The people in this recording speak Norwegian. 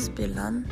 Spilleren.